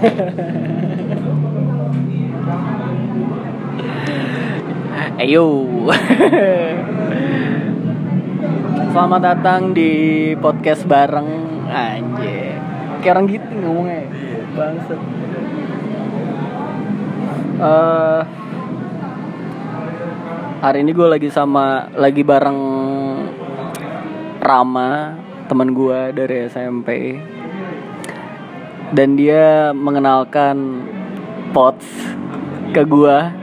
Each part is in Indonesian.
Ayo. Selamat datang di podcast bareng anjir. Kayak orang gitu ngomongnya. Bangsat. Eh hari ini gue lagi sama lagi bareng Rama, teman gue dari SMP. Dan dia mengenalkan Pots ke gua.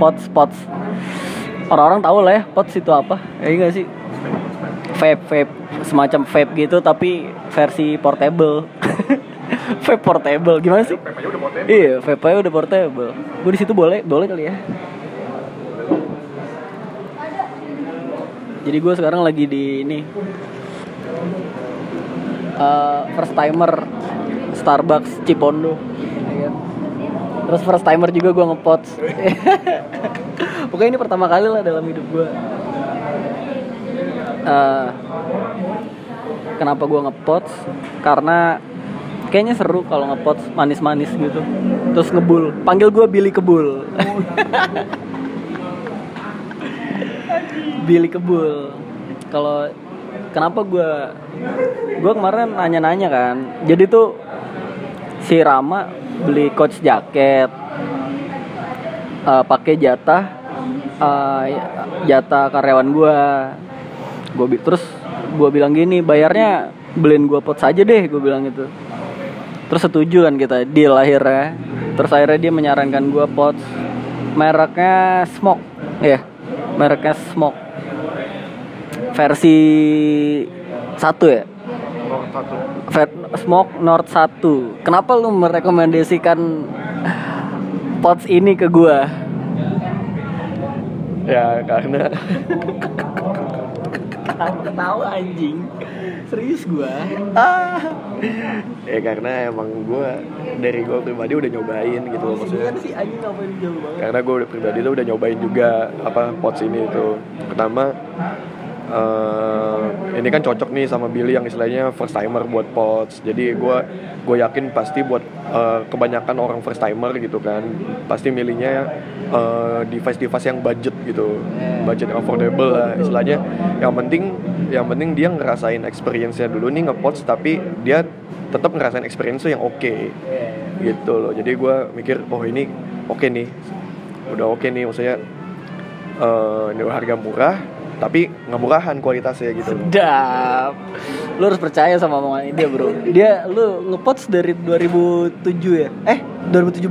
Pots, Pots. Orang-orang tahu lah ya, Pots itu apa? Ya enggak sih? Vape, vape, semacam vape gitu tapi versi portable. vape portable gimana sih? Iya, vape aja udah portable. Gue di situ boleh, boleh kali ya. Jadi gue sekarang lagi di ini eh, first timer Starbucks Cipondo. Terus first timer juga gue ngepot. Pokoknya ini pertama kali lah dalam hidup gue. Eh, kenapa gue ngepot? Karena kayaknya seru kalau ngepot manis-manis gitu. Terus ngebul. Panggil gue Billy Kebul. Billy Kebul. Kalau kenapa gue gue kemarin nanya-nanya kan. Jadi tuh si Rama beli coach jaket eh, pakai jatah eh, jatah karyawan gue gue terus gue bilang gini bayarnya beliin gue pot saja deh gue bilang gitu. Terus setuju kan kita deal akhirnya. Terus akhirnya dia menyarankan gue pot mereknya smoke ya mereknya smoke. Versi satu ya Fat Smoke North 1 Kenapa lu merekomendasikan Pots ini ke gua? Ya karena Ketawa anjing. Serius gua? Ah ya karena emang gue dari gue pribadi udah nyobain gitu loh maksudnya. Sih anjing ngapain jauh banget? Karena gue pribadi tuh udah nyobain juga apa pots ini itu pertama eh, ini kan cocok nih sama Billy yang istilahnya first timer buat pots. Jadi gue gue yakin pasti buat eh, kebanyakan orang first timer gitu kan pasti milihnya eh, device-device yang budget gitu. Budget affordable lah istilahnya. Yang penting yang penting dia ngerasain experience-nya dulu nih ngepots tapi dia tetap ngerasain experience yang oke gitu loh. Jadi gue mikir oh ini oke nih. Udah oke nih maksudnya eh ini harga murah tapi nggak murahan kualitasnya gitu Sedap Lu harus percaya sama omongan dia bro Dia lu ngepots dari 2007 ya? Eh 2017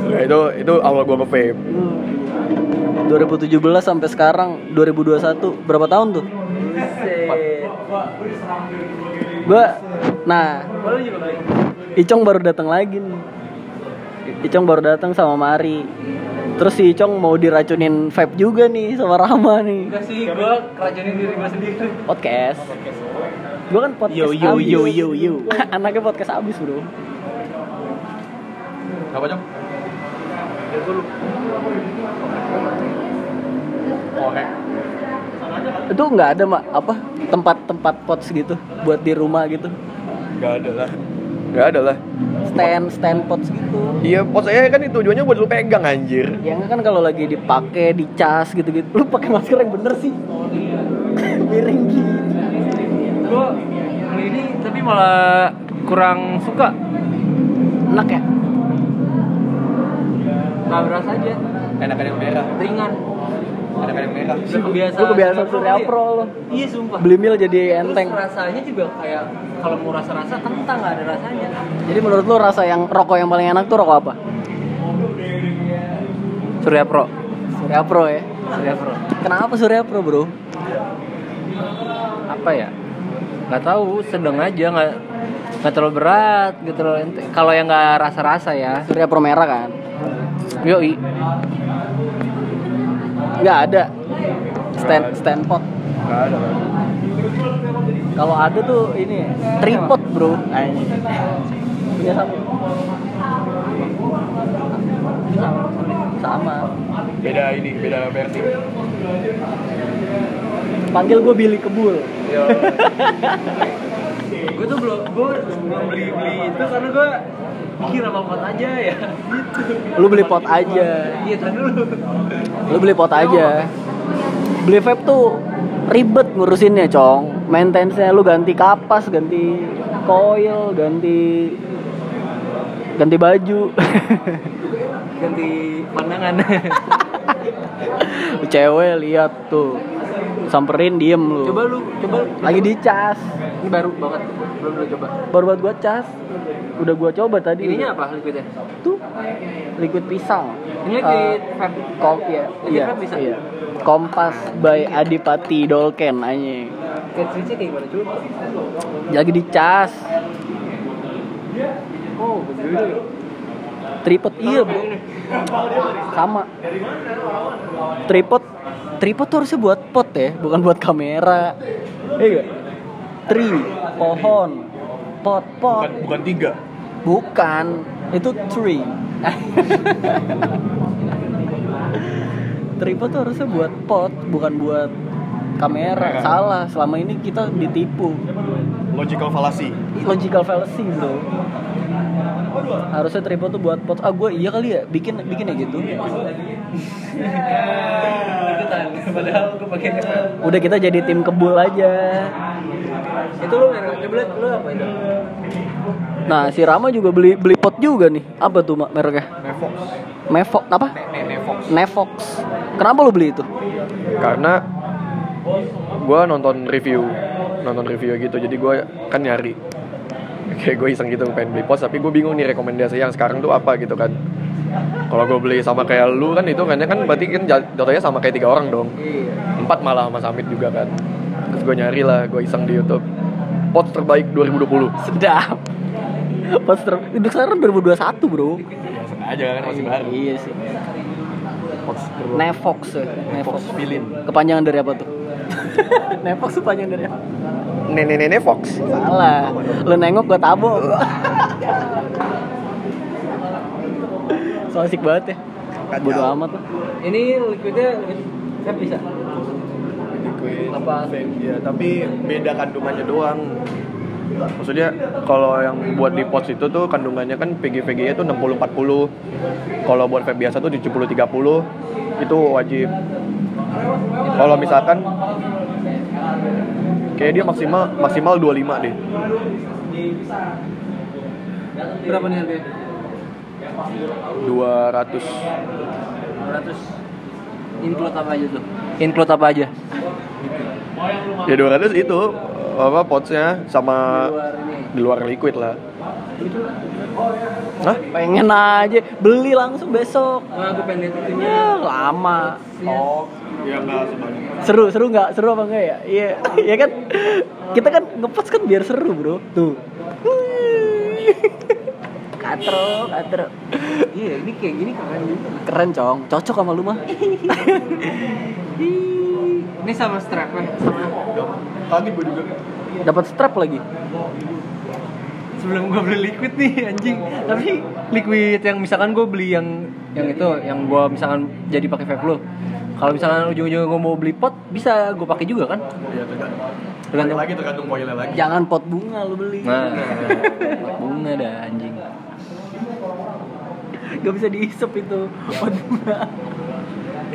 Nah, itu itu awal gue nge-vape 2017 sampai sekarang 2021 berapa tahun tuh? Gua nah Icong baru datang lagi nih. Icong baru datang sama Mari. Terus si Icong mau diracunin vape juga nih sama Rama nih. Enggak sih, gue keracunin diri gue sendiri. Podcast. Gua kan podcast Yo, yo, abis. yo, yo, yo. Anaknya podcast abis bro. apa cok Itu nggak ada mak apa tempat-tempat pots gitu buat di rumah gitu. nggak ada lah nggak ada lah Stand stand pots gitu. iya pot saya kan itu tujuannya buat lu pegang anjir Yang kan kalau lagi dipakai, dicas gitu-gitu, lu pakai masker yang bener sih. Miring gitu. Gue beli ini tapi malah kurang suka. Enak ya? Gak berasa aja, enakan yang merah ringan. Enakan yang merah kebiasaan. Lu kebiasaan Surya Surya Pro lo. Iya sumpah. Beli mil jadi enteng. Terus rasanya juga kayak kalau mau rasa-rasa kentang gak ada rasanya. Jadi menurut lu rasa yang rokok yang paling enak tuh rokok apa? Surya Pro. Surya Pro ya. Surya Pro. Kenapa Surya Pro, Bro? Apa ya? Gak tahu, sedang aja nggak nggak terlalu berat gitu loh. Ente- Kalau yang nggak rasa-rasa ya. Surya Pro merah kan? Yoi. Nggak ada. Stand stand pot. nggak ada Kalau ada tuh ini tripod, Bro. Anjing. Punya sama. Sama. beda ini beda versi Panggil gue Billy Kebul. Gue tuh belum gue belum beli beli itu karena gue mikir apa pot aja ya gitu Lu beli pot aja. iya kan dulu Lu beli pot aja. Beli vape tuh ribet ngurusinnya, Cong. Maintenance-nya lu ganti kapas, ganti coil, ganti ganti baju. ganti pandangan Cewek lihat tuh. Samperin diem lu. coba lu coba lagi dicas. ini baru banget belum lu coba Baru buat gua cas. Udah gua coba tadi. ininya apa liquidnya tuh liquid pisang. ini liquid Eh, vape Kom ya, Liquid iya, vape bisa? iya. Kompas by Adipati Dolken anjing. Lagi dicas. oh Tripod iya, Bro. Sama. Tripod tripod tuh harusnya buat pot ya, bukan buat kamera. Iya? Tree, pohon, pot, pot. bukan bukan tiga Bukan, itu tree. Tripod tuh harusnya buat pot, bukan buat kamera. Salah, selama ini kita ditipu. logical fallacy Logical fallacy, bro. Harusnya tripod tuh buat pot. Ah, gue iya kali ya, bikin bikin ya gitu. ikutan padahal gue pakai Udah kita jadi tim kebul aja. itu lu merek coba lihat lu apa itu Nah, si Rama juga beli beli pot juga nih. Apa tuh Mak, mereknya? Nevox Mevox apa? Nevox Nevox. Kenapa lu beli itu? karena gue nonton review nonton review gitu jadi gue kan nyari kayak gue iseng gitu pengen beli pos tapi gue bingung nih rekomendasi yang sekarang tuh apa gitu kan kalau gue beli sama kayak lu kan itu kan kan berarti kan jatuhnya sama kayak tiga orang dong iya empat malah sama Samit juga kan terus gue nyari lah gue iseng di YouTube pot terbaik 2020 Sedap. Poster itu sekarang 2021, Bro. ya sengaja kan masih baru Iya sih. pot Nevox. Nevox. Filin Kepanjangan dari apa tuh? Nevox tuh panjang dari apa? nenek nenek Fox Salah. Lu nengok gua tabok. so asik banget ya. Bodo amat lah. ini liquidnya kan bisa liquid Apa? ya tapi beda kandungannya doang maksudnya kalau yang buat di pots itu tuh kandungannya kan PG-PG nya tuh 60-40 kalau buat vape biasa tuh 70-30 itu wajib. Kalau misalkan kayak dia maksimal maksimal 25 deh. Berapa nih harganya? 200 200 include apa aja tuh? Include apa aja ya 200 itu apa potsnya sama luar ini di luar liquid lah Hah? Pengen aja beli langsung besok. nah aku pengen Ya, lama. Oh, ya enggak sebanyak Seru, seru nggak? Seru apa enggak ya? Iya, iya kan? Kita kan ngepost kan biar seru, Bro. Tuh. Katro, katro. iya ini kayak gini keren Keren, Cong. Cocok sama lu mah. ini sama strapnya sama Tadi gue juga Dapat strap lagi. sebelum gue beli liquid nih anjing tapi liquid yang misalkan gue beli yang yang itu yang gue misalkan jadi pakai vape lo kalau misalkan ujung-ujungnya gue mau beli pot bisa gue pakai juga kan Iya tergantung. Tergantung. lagi tergantung koilnya lagi. Jangan pot bunga lu beli. nah bunga dah anjing Gak bisa diisep itu pot bunga.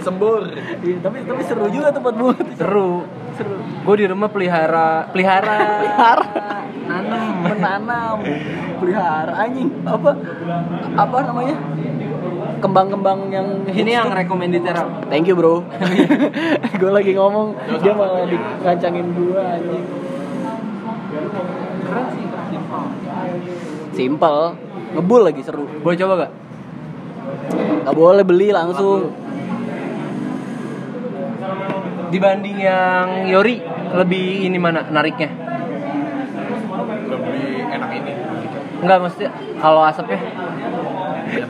Disembur. Iya, tapi tapi seru juga tuh pot bunga. tuh. seru. Seru. gue di rumah pelihara pelihara. Pelihara. nanam. Menanam. Pelihara anjing. Apa apa namanya? Kembang-kembang yang ini yang recommended terap thank you bro. Gue lagi ngomong dia malah di ngancangin gue anjing. Keren sih simple simple ngebul lagi seru. Boleh coba gak nggak boleh beli langsung dibanding yang Yori lebih ini mana nariknya Lebih enak ini. Enggak maksudnya kalau asapnya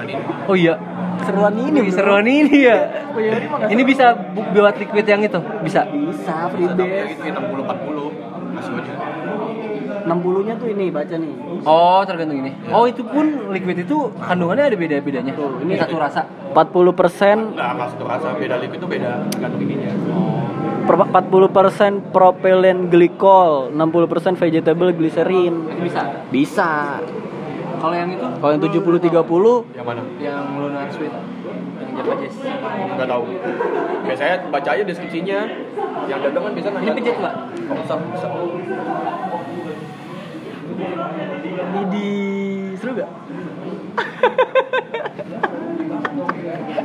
ini. oh iya seruan ini bro. seruan ini ya. Oh, Ini bisa bu- buat liquid yang itu, bisa. bisa free base itu 60 40 masih aja. 60 nya tuh ini baca nih Oh, tergantung ini. Oh, itu pun liquid itu kandungannya ada beda-bedanya. Tuh, ini satu rasa. 40 persen Enggak, enggak satu rasa beda liquid itu beda tergantung ininya. Oh. per- 40% propylene glycol, 60% vegetable glycerin. Itu bisa. Bisa. Kalau yang itu? Kalau yang 70 30 Yang mana? Yang lunar sweet. Yang Java Jazz. Nggak tahu. Biasanya baca aja deskripsinya. Yang dagang kan bisa Ini pijat, Pak. Oh, bisa, ini di seru gak?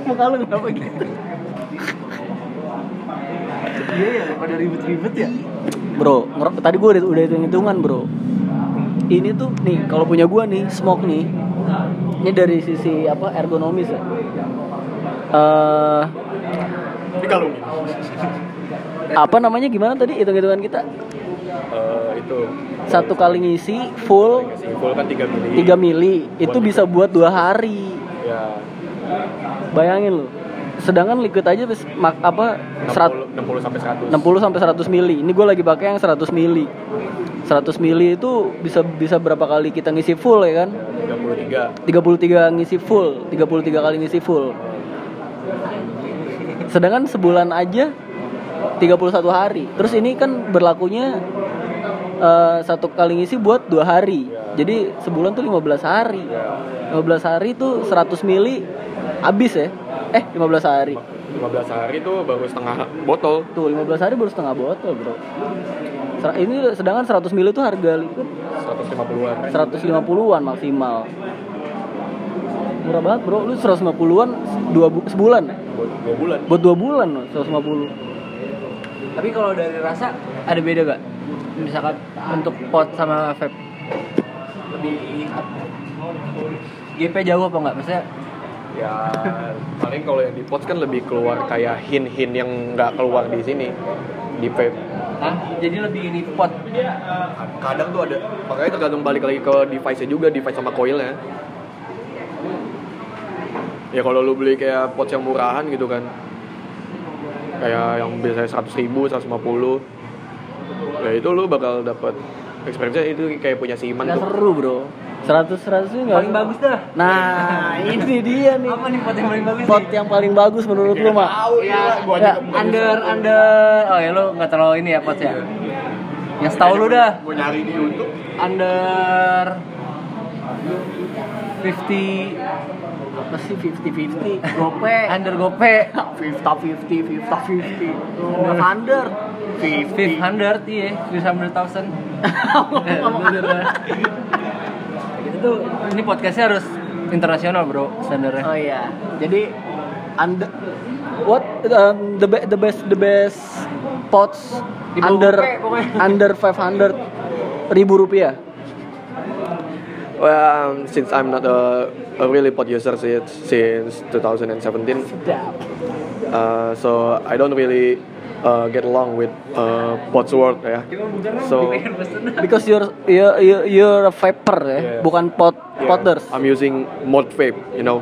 Muka lu kenapa gitu? Iya ya, pada ribet-ribet ya. Bro, tadi gue udah, udah hitung hitungan bro. Ini tuh nih, kalau punya gue nih, smoke nih. Ini dari sisi apa ergonomis ya. Eh, Dikalungin. apa namanya gimana tadi hitung hitungan kita? Eh, itu Satu kali ngisi full simpul kan 3 mili. 3 mili itu bisa buat dua hari. Ya. Bayangin lu. Sedangkan liquid aja bis, mak, apa 100 60, 60 sampai 100. 60 sampai 100 mili. Ini gue lagi pakai yang 100 mili. 100 mili itu bisa bisa berapa kali kita ngisi full ya kan? 33. 33 ngisi full, 33 kali ngisi full. Sedangkan sebulan aja 31 hari. Terus ini kan berlakunya eh, satu kali ngisi buat dua hari. Jadi sebulan tuh 15 hari. 15 hari tuh 100 mili habis ya. Eh 15 hari. 15 hari tuh baru setengah botol. Tuh 15 hari baru setengah botol, Bro. Ser- Ini sedangkan 100 mili tuh harga liquid 150-an. 150-an maksimal. Murah banget, Bro. Lu 150-an dua bu- sebulan ya? Buat 2 bulan. Buat dua bulan loh, 150. Tapi kalau dari rasa ada beda gak? Misalkan untuk pot sama vape lebih GP jauh apa enggak? Maksudnya Ya paling kalau yang di pots kan lebih keluar kayak hin-hin yang nggak keluar di sini di vape. Hah? Jadi lebih ini pot Kadang tuh ada makanya tergantung balik lagi ke device-nya juga, device sama coilnya. Ya kalau lu beli kayak pots yang murahan gitu kan. Kayak yang biasanya 100 ribu, 150 Ya itu lu bakal dapat experience itu kayak punya si Iman Nggak tuh. seru, Bro. 100 100 ini nggak paling bagus dah. Nah, ini dia nih. Apa nih pot yang paling bagus? Pot yang paling bagus menurut lu, Mak. Ya, gua Ya, under under oh ya lu nggak terlalu ini ya pot ya. Yang setahu lu dah Gue nyari di YouTube. under 50 Apa sih 50-50? Gope. under gope 50-50, 50-50. Oh, under. 500 iya 500,000 Bener dah. Gitu tuh ini podcastnya harus internasional bro standarnya Oh iya. Jadi under what um, the be- the best the best pots Di under pokoknya. under 500 ribu rupiah. Well, um, since I'm not a, a really pot user since, since 2017, uh, so I don't really uh, get along with uh, pots world ya. So Because you're you're you're, you're a vapor ya, Yeah. bukan pot yeah, potters. I'm using mod vape, you know,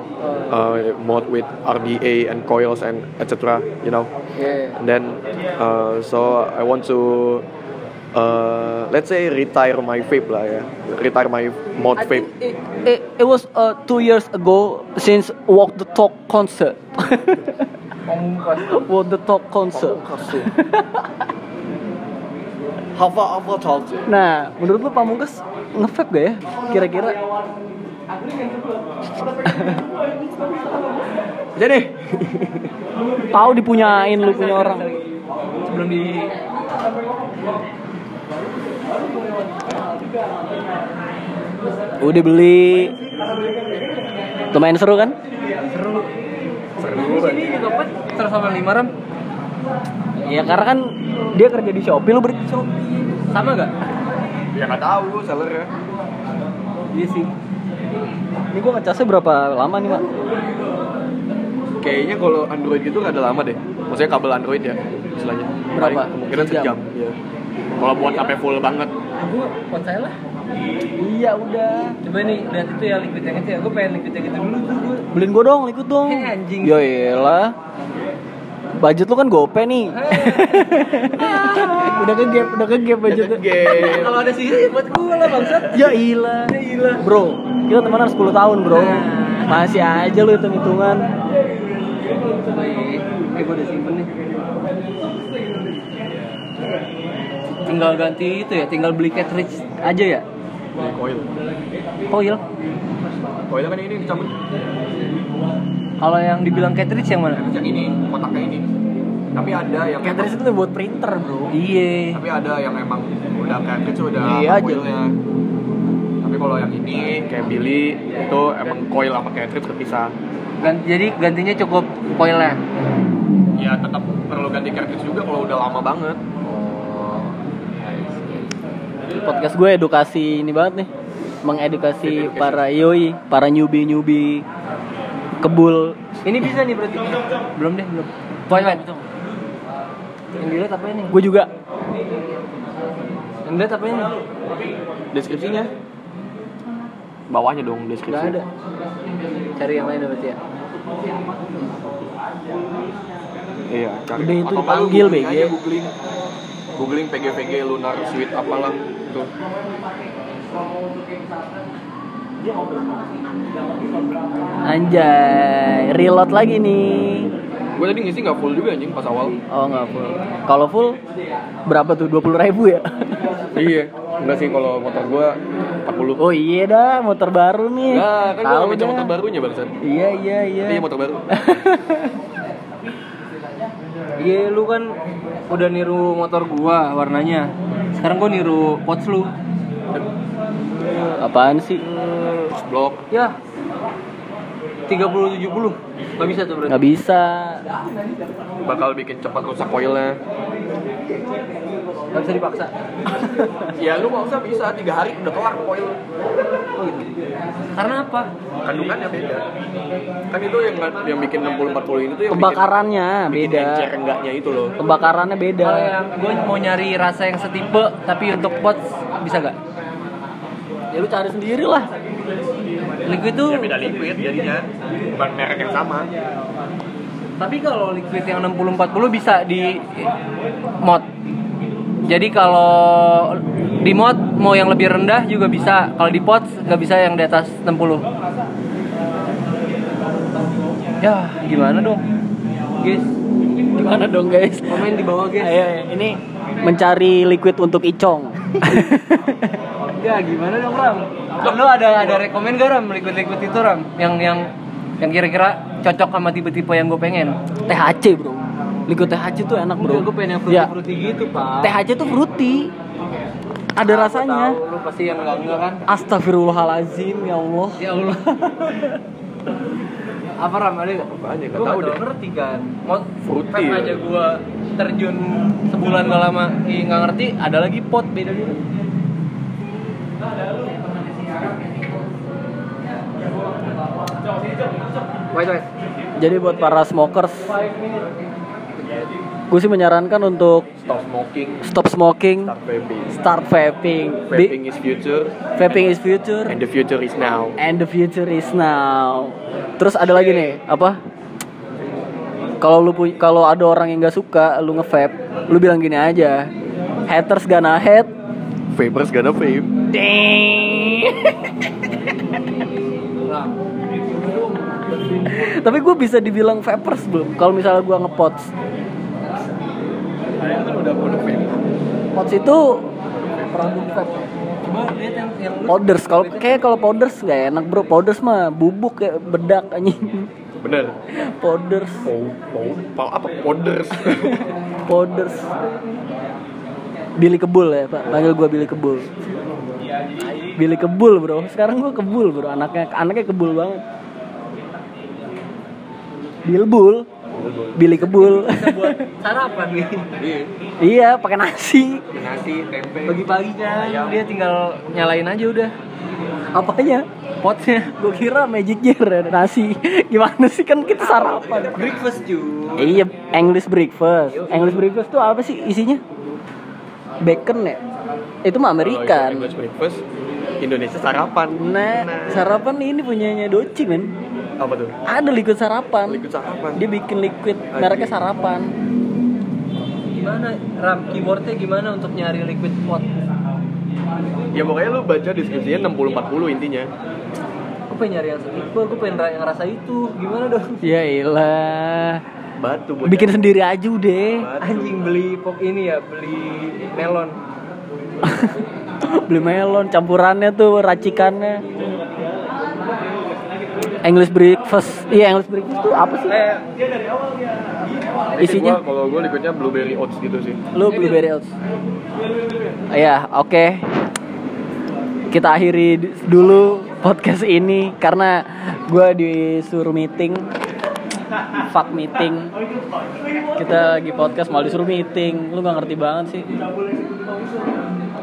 uh, mod with RDA and coils and etc. You know, Yeah. and then uh, so I want to. Uh, let's say retire my vape lah ya, retire my mod vape. it, it, it was uh, two years ago since Walk the Talk concert. Walk the Talk concert. Hava Hava talk. Nah, menurut lu Pamungkas nge-vape gak ya? Kira-kira? Jadi Tahu dipunyain lu punya orang. sebelum di Udah beli. Lumayan seru kan? seru seru pot terus sama lima ram Ya karena kan dia kerja di Shopee, lu berarti Shopee. sama gak Ya nggak tahu sellernya. iya sih Ini gua ngecasnya berapa lama nih, Mak? Kayaknya kalau Android itu nggak ada lama deh. Maksudnya kabel Android ya, istilahnya. Berapa? Kemungkinan Sejam? sejam. Iya. Kalau buat sampai full banget. aku pot saya lah Iya, udah. coba nih lihat itu ya liquid yang itu ya gue pengen liquid yang itu dulu tuh gue Beliin gua dong, ikut dong. Eh, anjing. Ya iyalah. Budget lu kan gope nih. udah ke gap, udah ke gap budget. Kalau ada sih buat gue lah bangsat Ya ilah. Bro, kita temenan 10 tahun, Bro. Masih aja lu hitung-hitungan. ya eh gue udah simpen nih tinggal ganti itu ya tinggal beli cartridge aja ya Beli coil. coil Coil kan ini dicabut. kalau yang dibilang cartridge yang mana Yang ini, kotaknya ini. Tapi ada yang Cartridge itu buat printer bro iya tapi ada yang emang udah cartridge udah Iya aja. Tapi kalau yang ini kayak Billy itu emang coil sama cartridge terpisah. Gan- jadi gantinya cukup coilnya Ya tetap perlu ganti cartridge juga kalau udah lama banget. Podcast gue edukasi ini banget nih. Mengedukasi para yoi para newbie newbie kebul. Ini bisa nih berarti? Belum deh belum. Twilight yang dilihat apa ini? Gue juga. Yang dilihat apa ini? Deskripsinya? Bawahnya dong deskripsi. ada. Cari yang lain berarti ya. Iya, cari. Udah itu Atau dipanggil, BG. googling. Googling PGVG lunar suite apalah tuh. anjay reload lagi nih Gue tadi ngisi nggak full juga anjing pas awal. oh nggak full kalau full berapa tuh dua puluh ribu ya iya. Enggak sih kalau motor gue 40. oh iya dah motor baru nih Nah, kan gue minta motor barunya barusan. iya iya iya Iya motor baru. iya lu kan udah niru motor gua warnanya. Sekarang gua niru Pots lu apaan sih? Blok. ya 30 70 nggak bisa tuh berarti. Nggak bisa. Bakal bikin cepat rusak coilnya. nggak bisa dipaksa. Ya lu nggak usah bisa. Tiga hari udah kelar coil. oh gitu. Karena apa? Kandungannya beda. Kan itu yang yang bikin 60 40 ini tuh yang pembakarannya bikin, bikin beda. encer enggaknya itu loh. pembakarannya beda. Kalau yang gue mau nyari rasa yang setipe tapi untuk Pots bisa gak ya lu cari sendiri lah liquid tuh Ya beda liquid jadinya. Bukan merek yang sama. Tapi kalau liquid yang 60-40 bisa di mod. Jadi kalau di mod mau yang lebih rendah juga bisa. Kalau di pots nggak bisa yang di atas 60. Ya gimana dong, guys? gimana dong guys Komen di bawah guys. Ayo, ayo. ini mencari liquid untuk icong Ya gimana dong Ram? Lu ada ada rekomen gak Ram liquid-liquid itu Ram? Yang yang yang kira-kira cocok sama tipe-tipe yang gue pengen. THC bro liquid THC tuh enak bro gue pengen yang Ya, fruity-fruity gitu pak. THC tuh fruity ada Aku rasanya tahu, lu pasti yang enggak enggak kan? Astagfirullahalazim ya Allah Ya Allah. Apa ram ada gak? Nggak Gue tahu gak deh. tau ngerti kan. Mau Fruity kan aja gue terjun sebulan gak lama, ih nggak ngerti. Ada lagi pot beda gitu. Jadi buat para smokers gue sih menyarankan untuk Stop smoking, stop smoking. Start vaping. start vaping. Is future. Vaping is future. And the future is now. and the future is now. Terus ada lagi nih apa? Kalau lu kalau ada orang yang nggak suka lu nge-vape lu bilang gini aja. Haters gonna hate Vapers gonna vape. Ram. tapi gue bisa dibilang vapers belum kalau misalnya gue ngepots. Kan pots itu produk vape. Powders. Kalau kayak kalau powders nggak enak bro. Powders mah bubuk kayak bedak anjing. Bener. powders. Pow, pow, pow, apa powders? powders Billy Kebul ya pak. Panggil gue Billy Kebul. Billy Kebul bro. Sekarang gue kebul bro. Anaknya anaknya kebul banget. Bilbul Billy Kebul. Bisa buat sarapan nih. Iya. pakai nasi. Nasi, tempe. Pagi-pagi kan. Dia tinggal nyalain aja udah. apanya? Potnya. Gue kira magic jar ya, nasi. Gimana sih? Kan kita sarapan. Breakfast cuy. iya English breakfast. English breakfast tuh apa sih isinya bacon ya itu mah Kalau breakfast, Indonesia sarapan. nah sarapan ini punyanya Doci men Apa tuh? ada liquid sarapan Liquid sarapan. dia bikin liquid mereknya sarapan Gimana Ram keyboardnya gimana untuk nyari liquid pot? Ya pokoknya lu baca deskripsinya 60-40 intinya. Gue pengen nyari yang setipe, gue pengen yang rasa itu. Gimana dong? ya ilah Batu buat bikin sendiri aja deh Batu. Anjing beli pop ini ya, beli melon. beli melon campurannya tuh racikannya. English breakfast. Iya English breakfast tuh apa sih? Isinya? Gua- kalau gue liquidnya blueberry oats gitu sih. Lu blueberry oats. Ya oke. Kita akhiri dulu podcast ini karena gua disuruh meeting fuck meeting. Kita lagi podcast malah disuruh meeting. Lu gak ngerti banget sih.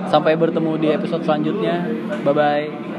Sampai bertemu di episode selanjutnya. Bye bye